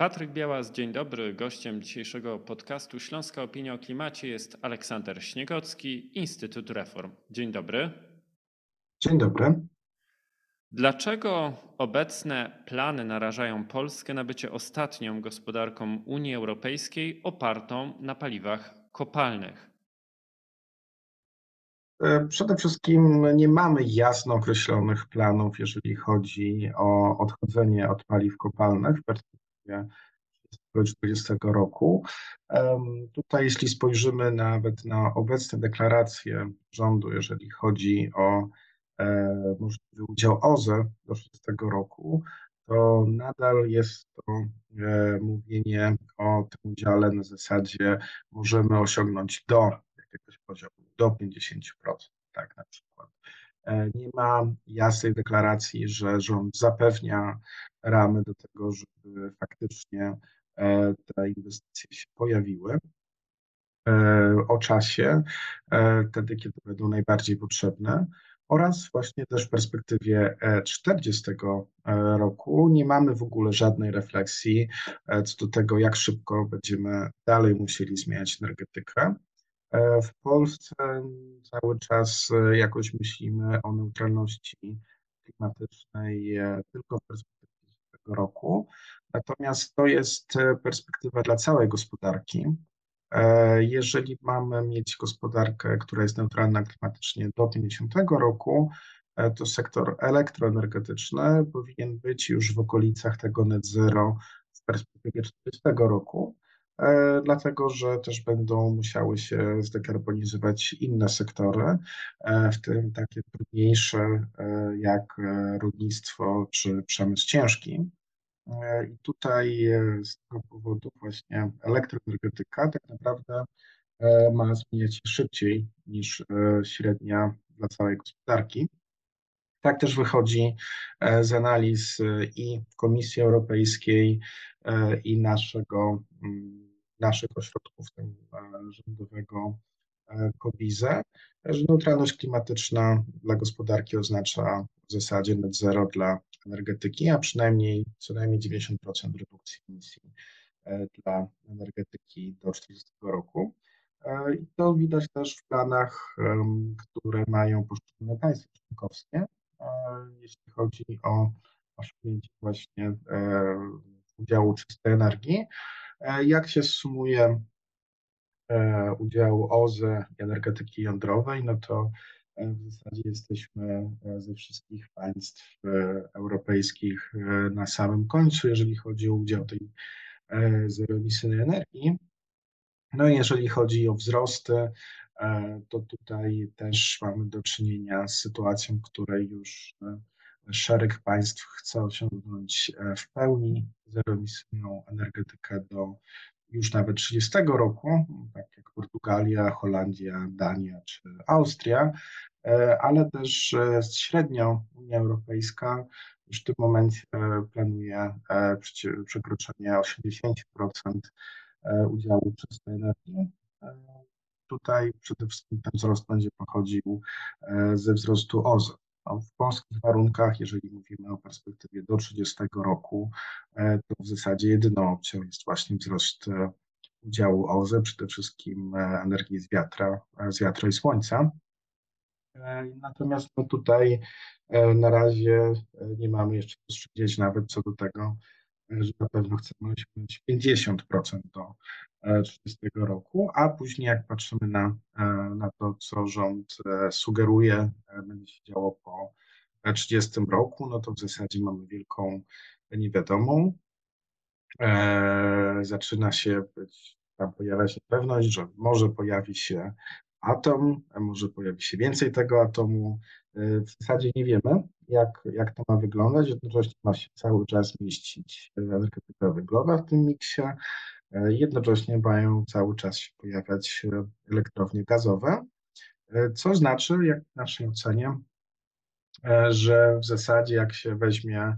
Patryk Białas, dzień dobry. Gościem dzisiejszego podcastu Śląska Opinia o Klimacie jest Aleksander Śniegocki, Instytut Reform. Dzień dobry. Dzień dobry. Dlaczego obecne plany narażają Polskę na bycie ostatnią gospodarką Unii Europejskiej opartą na paliwach kopalnych? E, przede wszystkim nie mamy jasno określonych planów, jeżeli chodzi o odchodzenie od paliw kopalnych w perspektywie 2040 roku. Tutaj, jeśli spojrzymy nawet na obecne deklaracje rządu, jeżeli chodzi o e, możliwy udział OZE do 30 roku, to nadal jest to e, mówienie o tym udziale na zasadzie możemy osiągnąć do jakiegoś poziomu, do 50%, tak na przykład. E, nie ma jasnej deklaracji, że rząd zapewnia ramy do tego, żeby faktycznie e, te inwestycje się pojawiły o czasie, wtedy, kiedy będą najbardziej potrzebne oraz właśnie też w perspektywie 40 e, roku nie mamy w ogóle żadnej refleksji e, co do tego, jak szybko będziemy dalej musieli zmieniać energetykę. E, w Polsce cały czas jakoś myślimy o neutralności klimatycznej tylko w perspektywie tego roku. Natomiast to jest perspektywa dla całej gospodarki. E, jeżeli mamy mieć gospodarkę, która jest neutralna klimatycznie do 50 roku, e, to sektor elektroenergetyczny powinien być już w okolicach tego net zero w perspektywie 40 roku, e, dlatego że też będą musiały się zdekarbonizować inne sektory, w tym takie trudniejsze jak rolnictwo czy przemysł ciężki. E, I tutaj e, z tego powodu właśnie elektroenergetyka tak naprawdę e, ma zmieniać się szybciej niż średnia dla całej gospodarki. Tak też wychodzi z analiz i Komisji Europejskiej, i naszego, mm, naszych ośrodków rządowego COBIZE, że neutralność klimatyczna dla gospodarki oznacza w zasadzie net zero dla energetyki, a przynajmniej co najmniej 90% redukcji emisji e, dla energetyki do 40 roku. E, I to widać też w planach, które mają poszczególne państwa członkowskie, e, jeśli chodzi o osiągnięcie właśnie udziału czystej energii. Jak się sumuje udział OZE i energetyki jądrowej, no to w zasadzie jesteśmy e, ze wszystkich państw e, europejskich e, na samym końcu, jeżeli chodzi o udział tej zeroemisyjnej energii. No i jeżeli chodzi o wzrosty, to tutaj też mamy do czynienia z sytuacją, w której już szereg państw chce osiągnąć w pełni zeroemisyjną energetykę do już nawet 30 roku, tak jak Portugalia, Holandia, Dania czy Austria, e, ale też e, średnio Unia Europejska już w tym momencie e, planuje przekroczenie 80% udziału czystej energii. Tutaj przede wszystkim ten wzrost będzie pochodził ze wzrostu OZE. W polskich warunkach, jeżeli mówimy o perspektywie do 30 roku, e, to w zasadzie jedyną opcją jest właśnie wzrost e, udziału OZE, przede wszystkim e, energii z wiatra, z wiatra i słońca. Natomiast no tutaj na razie nie mamy jeszcze rozstrzygnięć nawet co do tego, że na pewno chcemy osiągnąć 50% do 30 roku, a później jak patrzymy na, na to, co rząd sugeruje, będzie się działo po 30 roku, no to w zasadzie mamy wielką niewiadomą. Zaczyna się być, tam pojawia się pewność, że może pojawi się atom, może pojawi się więcej tego atomu. W zasadzie nie wiemy, jak, jak to ma wyglądać. Jednocześnie ma się cały czas mieścić energetyka węglowa w tym miksie. Jednocześnie mają cały czas się pojawiać elektrownie gazowe, co znaczy, jak w naszej ocenie, że w zasadzie jak się weźmie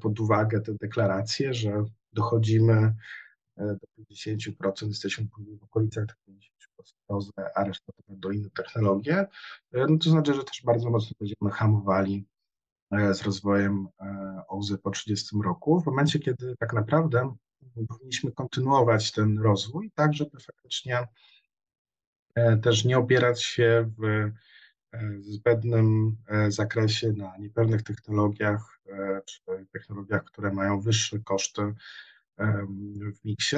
pod uwagę te deklaracje, że dochodzimy do 50%, jesteśmy w okolicach 50%, a reszta to będą inne technologie, no to znaczy, że też bardzo mocno będziemy hamowali z rozwojem OZE po 30 roku, w momencie, kiedy tak naprawdę powinniśmy kontynuować ten rozwój, tak żeby faktycznie też nie opierać się w zbędnym zakresie na niepewnych technologiach czy technologiach, które mają wyższe koszty w miksie.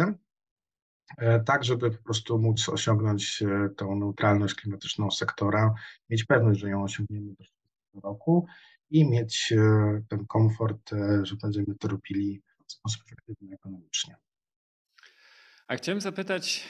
E, tak żeby po prostu móc osiągnąć e, tą neutralność klimatyczną sektora, mieć pewność, że ją osiągniemy do 40 roku i mieć e, ten komfort, że będziemy to robili w sposób efektywny ekonomicznie. A chciałem zapytać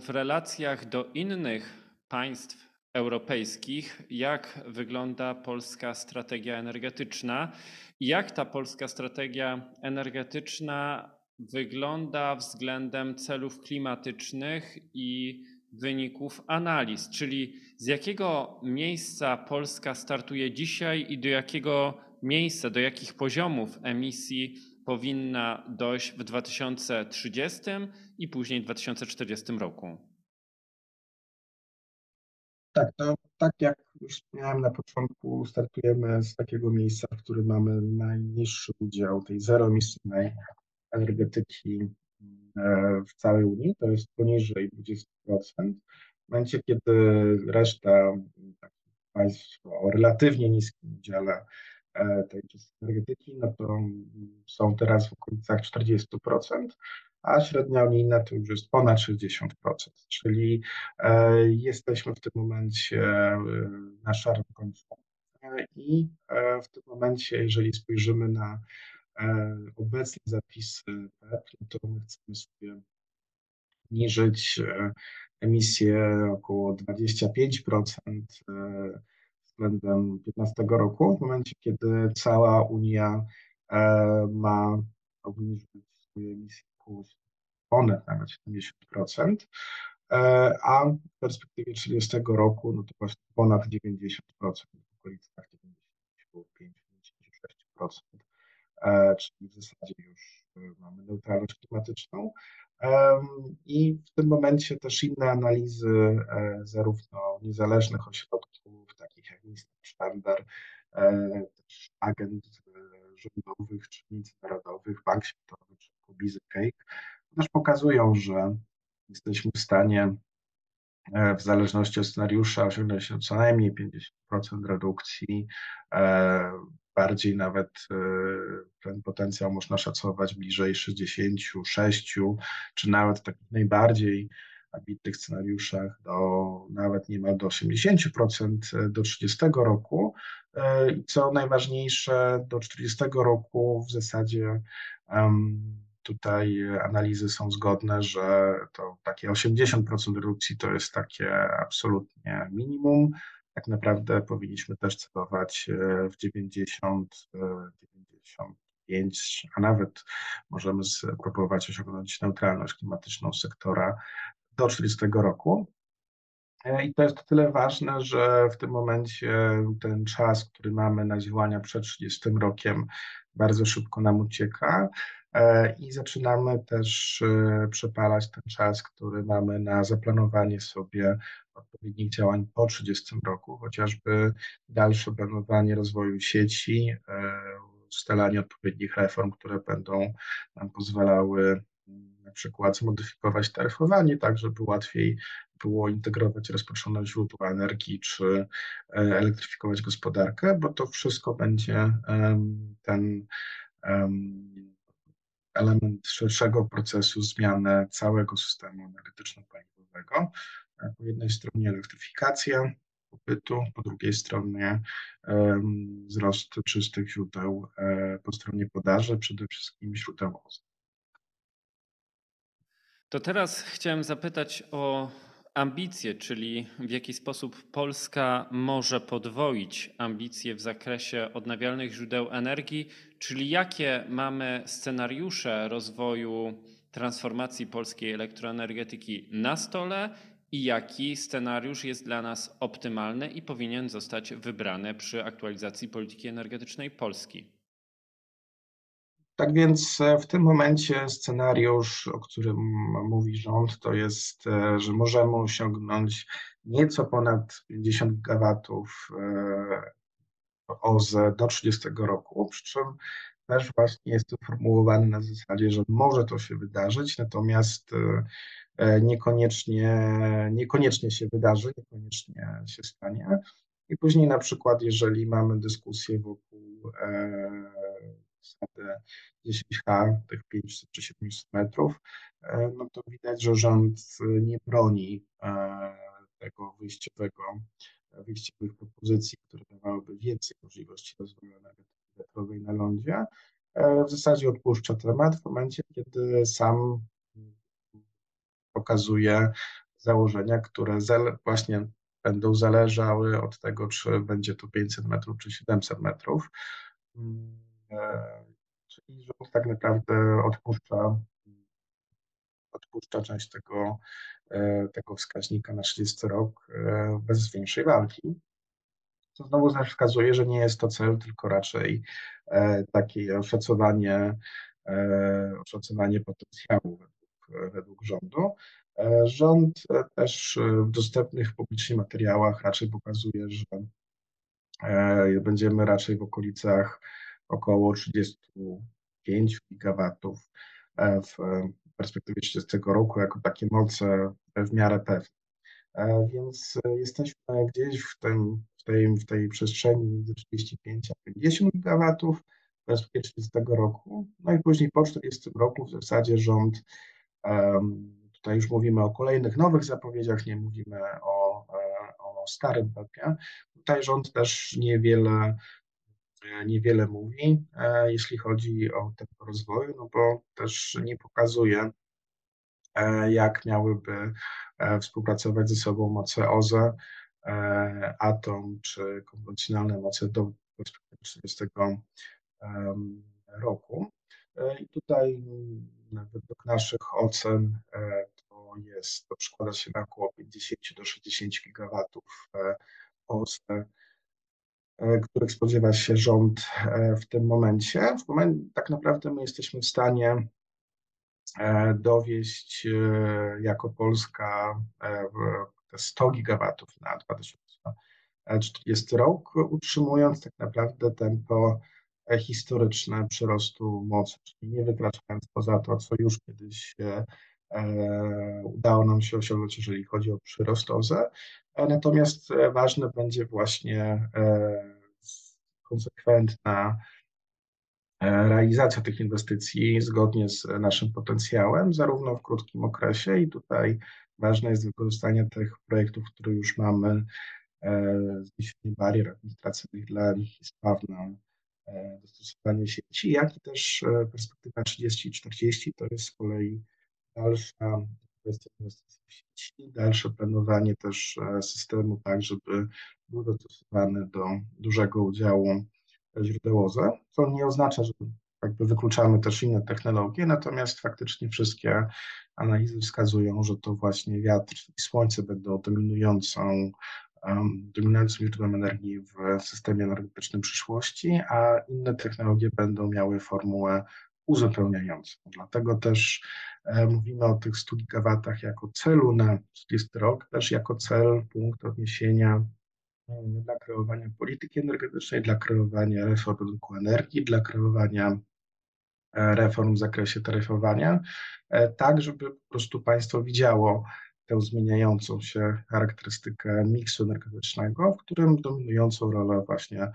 w relacjach do innych państw europejskich, jak wygląda polska strategia energetyczna i jak ta polska strategia energetyczna wygląda względem celów klimatycznych i wyników analiz, czyli z jakiego miejsca Polska startuje dzisiaj i do jakiego miejsca, do jakich poziomów emisji powinna dojść w 2030 i później 2040 roku. Tak, to tak jak już wspomniałem na początku, startujemy z takiego miejsca, w którym mamy najniższy udział tej zeroemisyjnej energetyki w całej Unii, to jest poniżej 20%. W momencie, kiedy reszta państw o relatywnie niskim udziale e, tej energetyki, no to są teraz w okolicach 40%, a średnia unijna to już jest ponad 60%, czyli e, jesteśmy w tym momencie na szarym końcu. I w tym momencie, jeżeli spojrzymy na E, obecne zapisy PEP, no to my chcemy sobie obniżyć e, emisję około 25% e, względem 2015 roku, w momencie kiedy cała Unia ma obniżyć swoje emisje około ponad nawet 70%, a w perspektywie 30 roku no to właśnie ponad 90%, w okolicach 95-96%. E, czyli w zasadzie już e, mamy neutralność klimatyczną. I w tym momencie też inne analizy, e, zarówno niezależnych ośrodków, takich jak Minister Stender, też agent rządowych czy międzynarodowych, Bank Światowy czy Cobizy Cake, też pokazują, że jesteśmy w stanie w zależności od scenariusza osiągnąć co najmniej 50% redukcji bardziej nawet e, ten potencjał można szacować bliżej 66, czy nawet takich najbardziej ambitnych scenariuszach do nawet niemal do 80% e, do 30 roku. E, co najważniejsze, do 40 roku w zasadzie tutaj analizy są zgodne, że to takie 80% redukcji to jest takie absolutnie minimum tak naprawdę powinniśmy też celować e, w 90, 95, e, a nawet możemy spróbować osiągnąć neutralność klimatyczną sektora do 30 roku. E, I to jest o tyle ważne, że w tym momencie ten czas, który mamy na działania przed 30 rokiem, bardzo szybko nam ucieka i zaczynamy też przepalać ten czas, który mamy na zaplanowanie sobie odpowiednich działań po 30 roku, chociażby dalsze planowanie rozwoju sieci, e, ustalanie odpowiednich reform, które będą nam pozwalały na przykład zmodyfikować taryfowanie, tak żeby łatwiej było integrować rozproszone źródła energii czy e, elektryfikować gospodarkę, bo to wszystko będzie ten element szerszego procesu zmiany całego systemu energetyczno-paliwowego. Po jednej stronie elektryfikacja popytu, po drugiej stronie wzrost czystych źródeł, e, po stronie podaży, przede wszystkim źródeł OZE. To teraz chciałem zapytać o ambicje, czyli w jaki sposób Polska może podwoić ambicje w zakresie odnawialnych źródeł energii, czyli jakie mamy scenariusze rozwoju transformacji polskiej elektroenergetyki na stole i jaki scenariusz jest dla nas optymalny i powinien zostać wybrany przy aktualizacji polityki energetycznej Polski. Tak więc e, w tym momencie scenariusz, o którym mówi rząd, to jest, e, że możemy osiągnąć nieco ponad 50 gigawatów e, OZE do 30 roku, przy czym też właśnie jest to formułowane na zasadzie, że może to się wydarzyć, natomiast niekoniecznie, niekoniecznie się wydarzy, niekoniecznie się stanie. I później na przykład, jeżeli mamy dyskusję wokół zasady 10H, tych 500 czy 700 metrów, no to widać, że rząd nie broni tego wyjściowego, wyjściowych propozycji, które dawałyby więcej możliwości rozwoju energetyki wiatrowej na lądzie. W zasadzie odpuszcza temat w momencie, kiedy sam pokazuje założenia, które właśnie będą zależały od tego, czy będzie to 500 metrów, czy 700 metrów. Czyli rząd tak naprawdę odpuszcza, odpuszcza część tego, tego wskaźnika na 30 rok bez większej walki. To znowu też wskazuje, że nie jest to cel, tylko raczej takie oszacowanie, oszacowanie potencjału według, według rządu. Rząd też w dostępnych publicznie materiałach raczej pokazuje, że będziemy raczej w okolicach około 35 gigawatów w perspektywie 30 roku jako takie moce w miarę pewne. Więc jesteśmy gdzieś w, tym, w, tej, w tej przestrzeni między 35 a 50 gigawatów w perspektywie 30 roku. No i później po 40 roku w zasadzie rząd Tutaj już mówimy o kolejnych nowych zapowiedziach, nie mówimy o, e, o starym PEP-ie. Tutaj rząd też niewiele, e, niewiele mówi, e, jeśli chodzi o tempo rozwoju, no bo też nie pokazuje, jak miałyby współpracować ze sobą moce OZE, Atom czy konwencjonalne moce do 2040 roku. I tutaj według naszych ocen to jest, to przekłada się na około 50 do 60 gigawatów Polsce, których spodziewa się rząd w tym momencie. W momencie tak naprawdę my jesteśmy w stanie dowieść jako Polska te 100 gigawatów na 2040 rok, utrzymując tak naprawdę tempo historyczne przyrostu mocy, czyli nie wykraczając poza to, co już kiedyś e, udało nam się osiągnąć, jeżeli chodzi o przyrost OZE. E, natomiast e, ważne będzie właśnie konsekwentna realizacja tych inwestycji zgodnie z naszym potencjałem, zarówno w krótkim okresie. I tutaj ważne jest wykorzystanie tych projektów, które już mamy, zniesienie barier administracyjnych dla nich i sprawne E, dostosowanie sieci, jak i też e, perspektywa 30-40 to jest z kolei dalsza kwestia inwestycji w sieci, dalsze planowanie też e, systemu tak, żeby był dostosowany do dużego udziału źródeł OZE, co nie oznacza, że jakby wykluczamy też inne technologie, natomiast faktycznie wszystkie analizy wskazują, że to właśnie wiatr i słońce będą dominującą dominującym źródłem energii w systemie energetycznym przyszłości, a inne technologie będą miały formułę uzupełniającą. Dlatego też e, mówimy o tych 100 gigawatach jako celu na 30 rok, też jako cel, punkt odniesienia dla kreowania polityki energetycznej, dla kreowania reform rynku energii, dla kreowania e, reform w zakresie taryfowania, e, tak żeby po prostu państwo widziało tę zmieniającą się charakterystykę miksu energetycznego, w którym dominującą rolę właśnie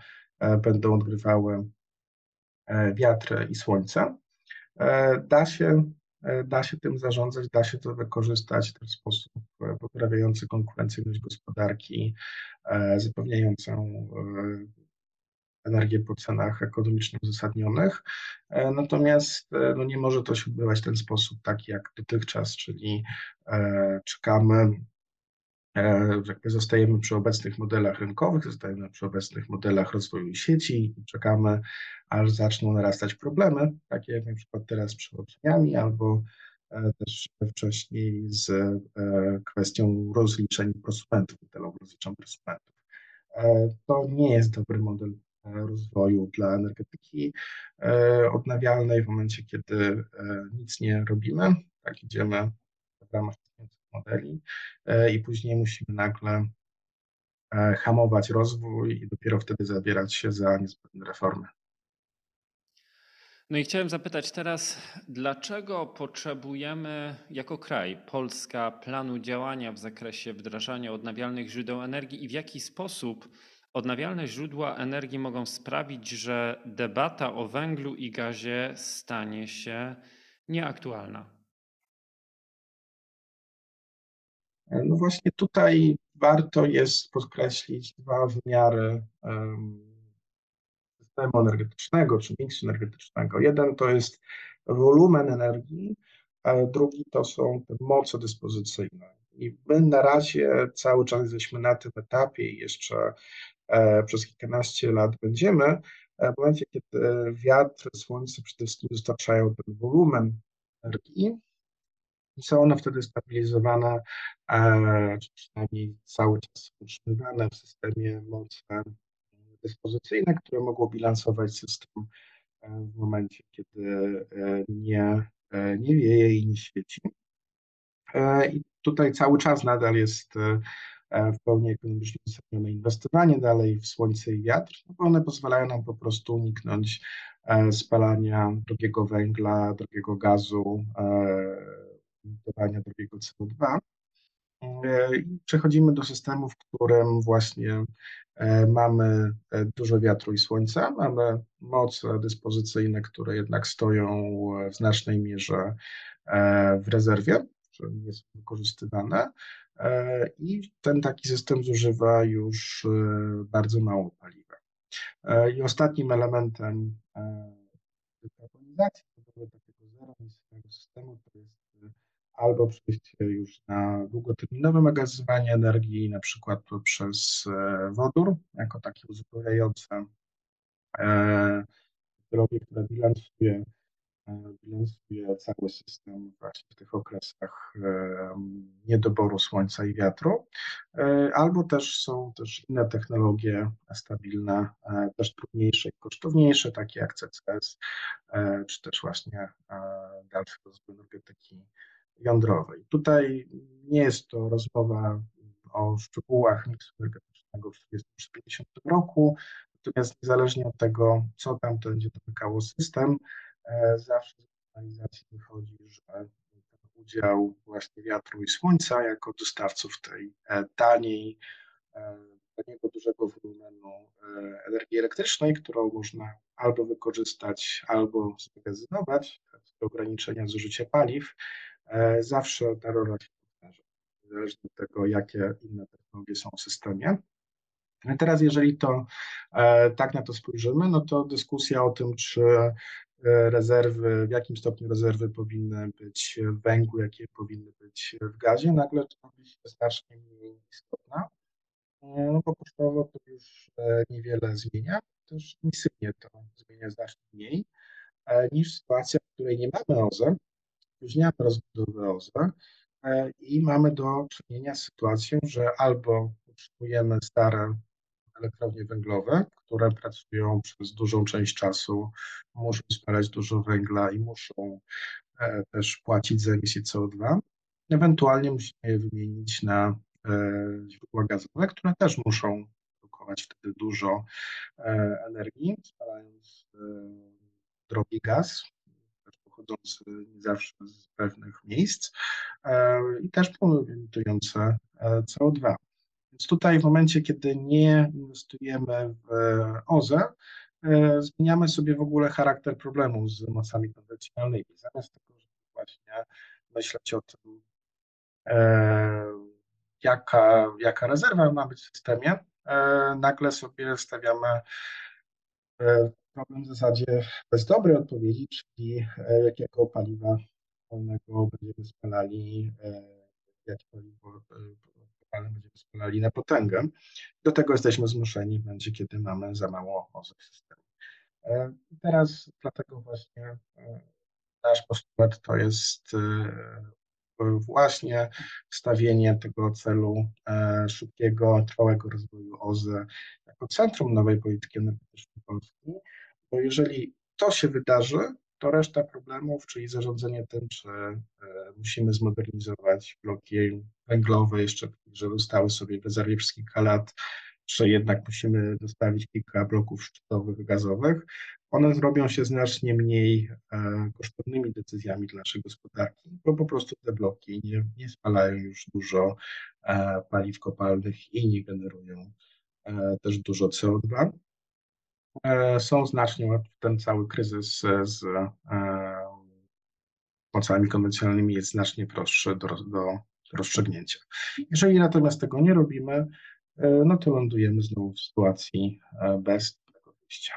będą odgrywały e, wiatry i słońce. E, da się, da się tym zarządzać, da się to wykorzystać w sposób poprawiający konkurencyjność gospodarki, zapewniającą energię po cenach ekonomicznie uzasadnionych. E, natomiast e, no nie może to się odbywać w ten sposób, taki jak dotychczas, czyli e, czekamy, jakby zostajemy przy obecnych modelach rynkowych, zostajemy przy obecnych modelach rozwoju sieci i czekamy, aż zaczną narastać problemy, takie jak na przykład teraz z przełączeniami albo też wcześniej z kwestią rozliczeń prosumentów, rozliczeń prosumentów. To nie jest dobry model rozwoju dla energetyki e, odnawialnej w momencie, kiedy e, nic nie robimy, tak idziemy w ramach modeli e, i później musimy nagle hamować rozwój i dopiero wtedy zabierać się za niezbędne reformy. No i chciałem zapytać teraz, dlaczego potrzebujemy jako kraj, Polska, planu działania w zakresie wdrażania odnawialnych źródeł energii i w jaki sposób odnawialne źródła energii mogą sprawić, że debata o węglu i gazie stanie się nieaktualna? No właśnie tutaj warto jest podkreślić dwa wymiary systemu energetycznego czy miksu energetycznego. Jeden to jest wolumen energii, drugi to są te moce dyspozycyjne. I my na razie cały czas jesteśmy na tym etapie i jeszcze e, przez kilkanaście lat będziemy, e, w momencie, kiedy wiatr, słońce przede wszystkim dostarczają ten wolumen energii, są one wtedy stabilizowane, e, czy przynajmniej cały czas utrzymywane w systemie moce dyspozycyjne, które mogło bilansować system e, w momencie, kiedy e, nie, nie wieje i nie świeci. I tutaj cały czas nadal jest w pełni ekonomicznie uzasadnione inwestowanie dalej w słońce i wiatr, no bo one pozwalają nam po prostu uniknąć spalania drogiego węgla, drogiego gazu, emitowania drugiego CO2. E, przechodzimy do systemu, w którym właśnie e, mamy e, dużo wiatru i słońca, mamy moce dyspozycyjne, które jednak stoją w znacznej mierze w rezerwie, że nie są wykorzystywane i ten taki system zużywa już bardzo mało paliwa. I ostatnim elementem dekarbonizacji, takiego zeroemisyjnego systemu, to jest albo przejście już na długoterminowe magazynowanie energii, na przykład przez e, wodór, jako takie uzupełniające technologię, która bilansuje, e, bilansuje cały system właśnie w tych okresach e, niedoboru słońca i wiatru, albo też są też inne technologie stabilne, też trudniejsze i kosztowniejsze, takie jak CCS, czy też właśnie dalszy rozwój energetyki jądrowej. Tutaj nie jest to rozmowa o szczegółach miksu energetycznego w 2050 roku, natomiast niezależnie od tego, co tam będzie domykało system, e, zawsze z analizacji wychodzi, że ten udział właśnie wiatru i słońca jako dostawców tej e, taniej, e, taniego, dużego wolumenu energii elektrycznej, którą można albo wykorzystać, albo zmagazynować, ograniczenia zużycia paliw, E, zawsze ta rola się powtarza, niezależnie od tego, jakie inne technologie są w systemie. Teraz, jeżeli to e, tak na to spojrzymy, no to dyskusja o tym, czy e, rezerwy, w jakim stopniu rezerwy powinny być w węglu, jakie powinny być w gazie, nagle robi się znacznie mniej istotna. No bo kosztowo to już niewiele zmienia, też emisyjnie to zmienia znacznie mniej niż sytuacja, w której nie mamy OZE, opóźniamy rozbudowę OZE e, i mamy do czynienia z sytuacją, że albo utrzymujemy stare elektrownie węglowe, które pracują przez dużą część czasu, muszą spalać dużo węgla i muszą e, też płacić za emisję CO2. Ewentualnie musimy je wymienić na e, źródła gazowe, które też muszą produkować wtedy dużo energii, spalając drogi gaz, nie zawsze z pewnych miejsc e, i też emitujące e, CO2. Więc tutaj w momencie, kiedy nie inwestujemy w OZE, e, zmieniamy sobie w ogóle charakter problemu z mocami konwencjonalnymi. Zamiast tego, żeby właśnie myśleć o tym, jaka, jaka rezerwa ma być w systemie, nagle sobie stawiamy problem w zasadzie bez dobrej odpowiedzi, czyli e, jakiego paliwa wolnego będziemy spalali, e, jakie paliwo kopalne będziemy spalali na potęgę. Do tego jesteśmy zmuszeni w momencie, kiedy mamy za mało OZE w systemie. E, teraz dlatego właśnie nasz postulat to jest właśnie stawienie tego celu szybkiego, trwałego rozwoju OZE jako centrum nowej polityki energetycznej Polski, bo jeżeli to się wydarzy, to reszta problemów, czyli zarządzanie że e, musimy zmodernizować bloki węglowe jeszcze, że zostały sobie w rezerwie przez kilka lat że jednak musimy dostawić kilka bloków szczytowych gazowych, one zrobią się znacznie mniej e, kosztownymi decyzjami dla naszej gospodarki, bo po prostu te bloki nie, nie spalają już dużo e, paliw kopalnych i nie generują też dużo CO2. Są znacznie, ten cały kryzys z mocami konwencjonalnymi jest znacznie prostszy do, do rozstrzygnięcia. Jeżeli natomiast tego nie robimy, no to lądujemy znowu w sytuacji bez tego wyjścia.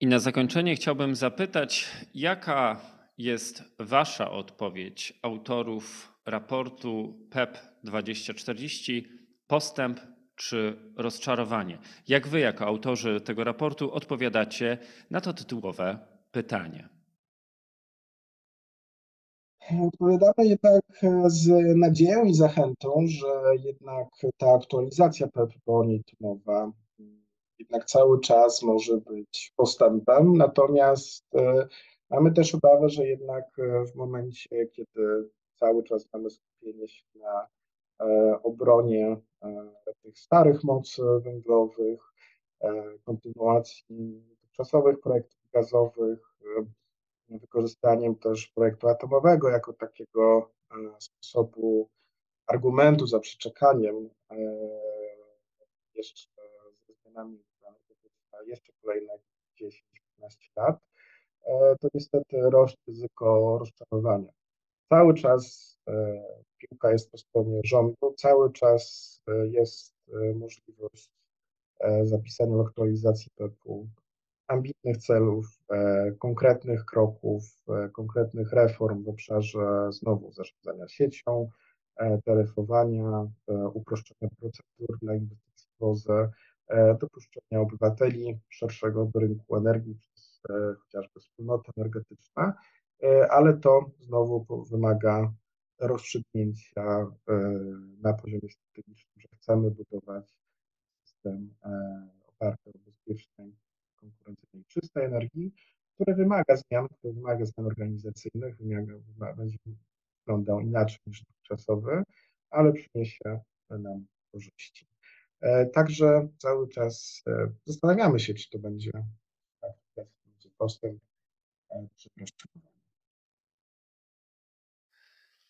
I na zakończenie chciałbym zapytać, jaka jest Wasza odpowiedź autorów raportu PEP 2040 postęp czy rozczarowanie? Jak Wy, jako autorzy tego raportu, odpowiadacie na to tytułowe pytanie? Odpowiadamy jednak z nadzieją i zachętą, że jednak ta aktualizacja PEP, bo o niej tu mowa, jednak cały czas może być postępem. Natomiast e, mamy też obawę, że jednak e, w momencie, kiedy cały czas mamy skupienie się na e, obronie tych starych mocy węglowych, kontynuacji dotychczasowych projektów gazowych, wykorzystaniem też projektu atomowego jako takiego sposobu argumentu za przeczekaniem jeszcze nami jeszcze kolejne 10-15 lat, e, to niestety rośnie ryzyko rozczarowania. Cały czas e, piłka jest po stronie rządu, cały czas e, jest możliwość zapisania aktualizacji PEP-u, ambitnych celów, konkretnych kroków, konkretnych reform w obszarze znowu zarządzania siecią, taryfowania, uproszczenia procedur dla inwestycji w OZE, E, dopuszczenia obywateli szerszego do rynku energii przez e, chociażby wspólnoty energetyczne, e, ale to znowu wymaga rozstrzygnięcia na poziomie strategicznym, że chcemy budować system oparty o bezpiecznej, konkurencyjnej, czystej energii, który wymaga zmian, który wymaga zmian organizacyjnych, wymaga, będzie wyglądał inaczej niż dotychczasowy, ale przyniesie nam korzyści. E, także cały czas e, zastanawiamy się, czy to będzie tak, postęp e, czy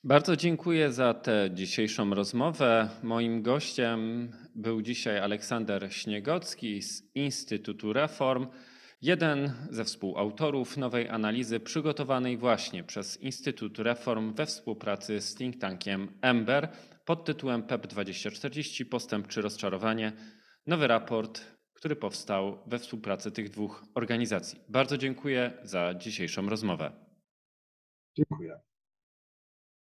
Bardzo dziękuję za tę dzisiejszą rozmowę. Moim gościem był dzisiaj Aleksander Śniegocki z Instytutu Reform, jeden ze współautorów nowej analizy przygotowanej właśnie przez Instytut Reform we współpracy z think tankiem Ember pod tytułem PEP 2040 Postęp czy rozczarowanie. Nowy raport, który powstał we współpracy tych dwóch organizacji. Bardzo dziękuję za dzisiejszą rozmowę. Dziękuję.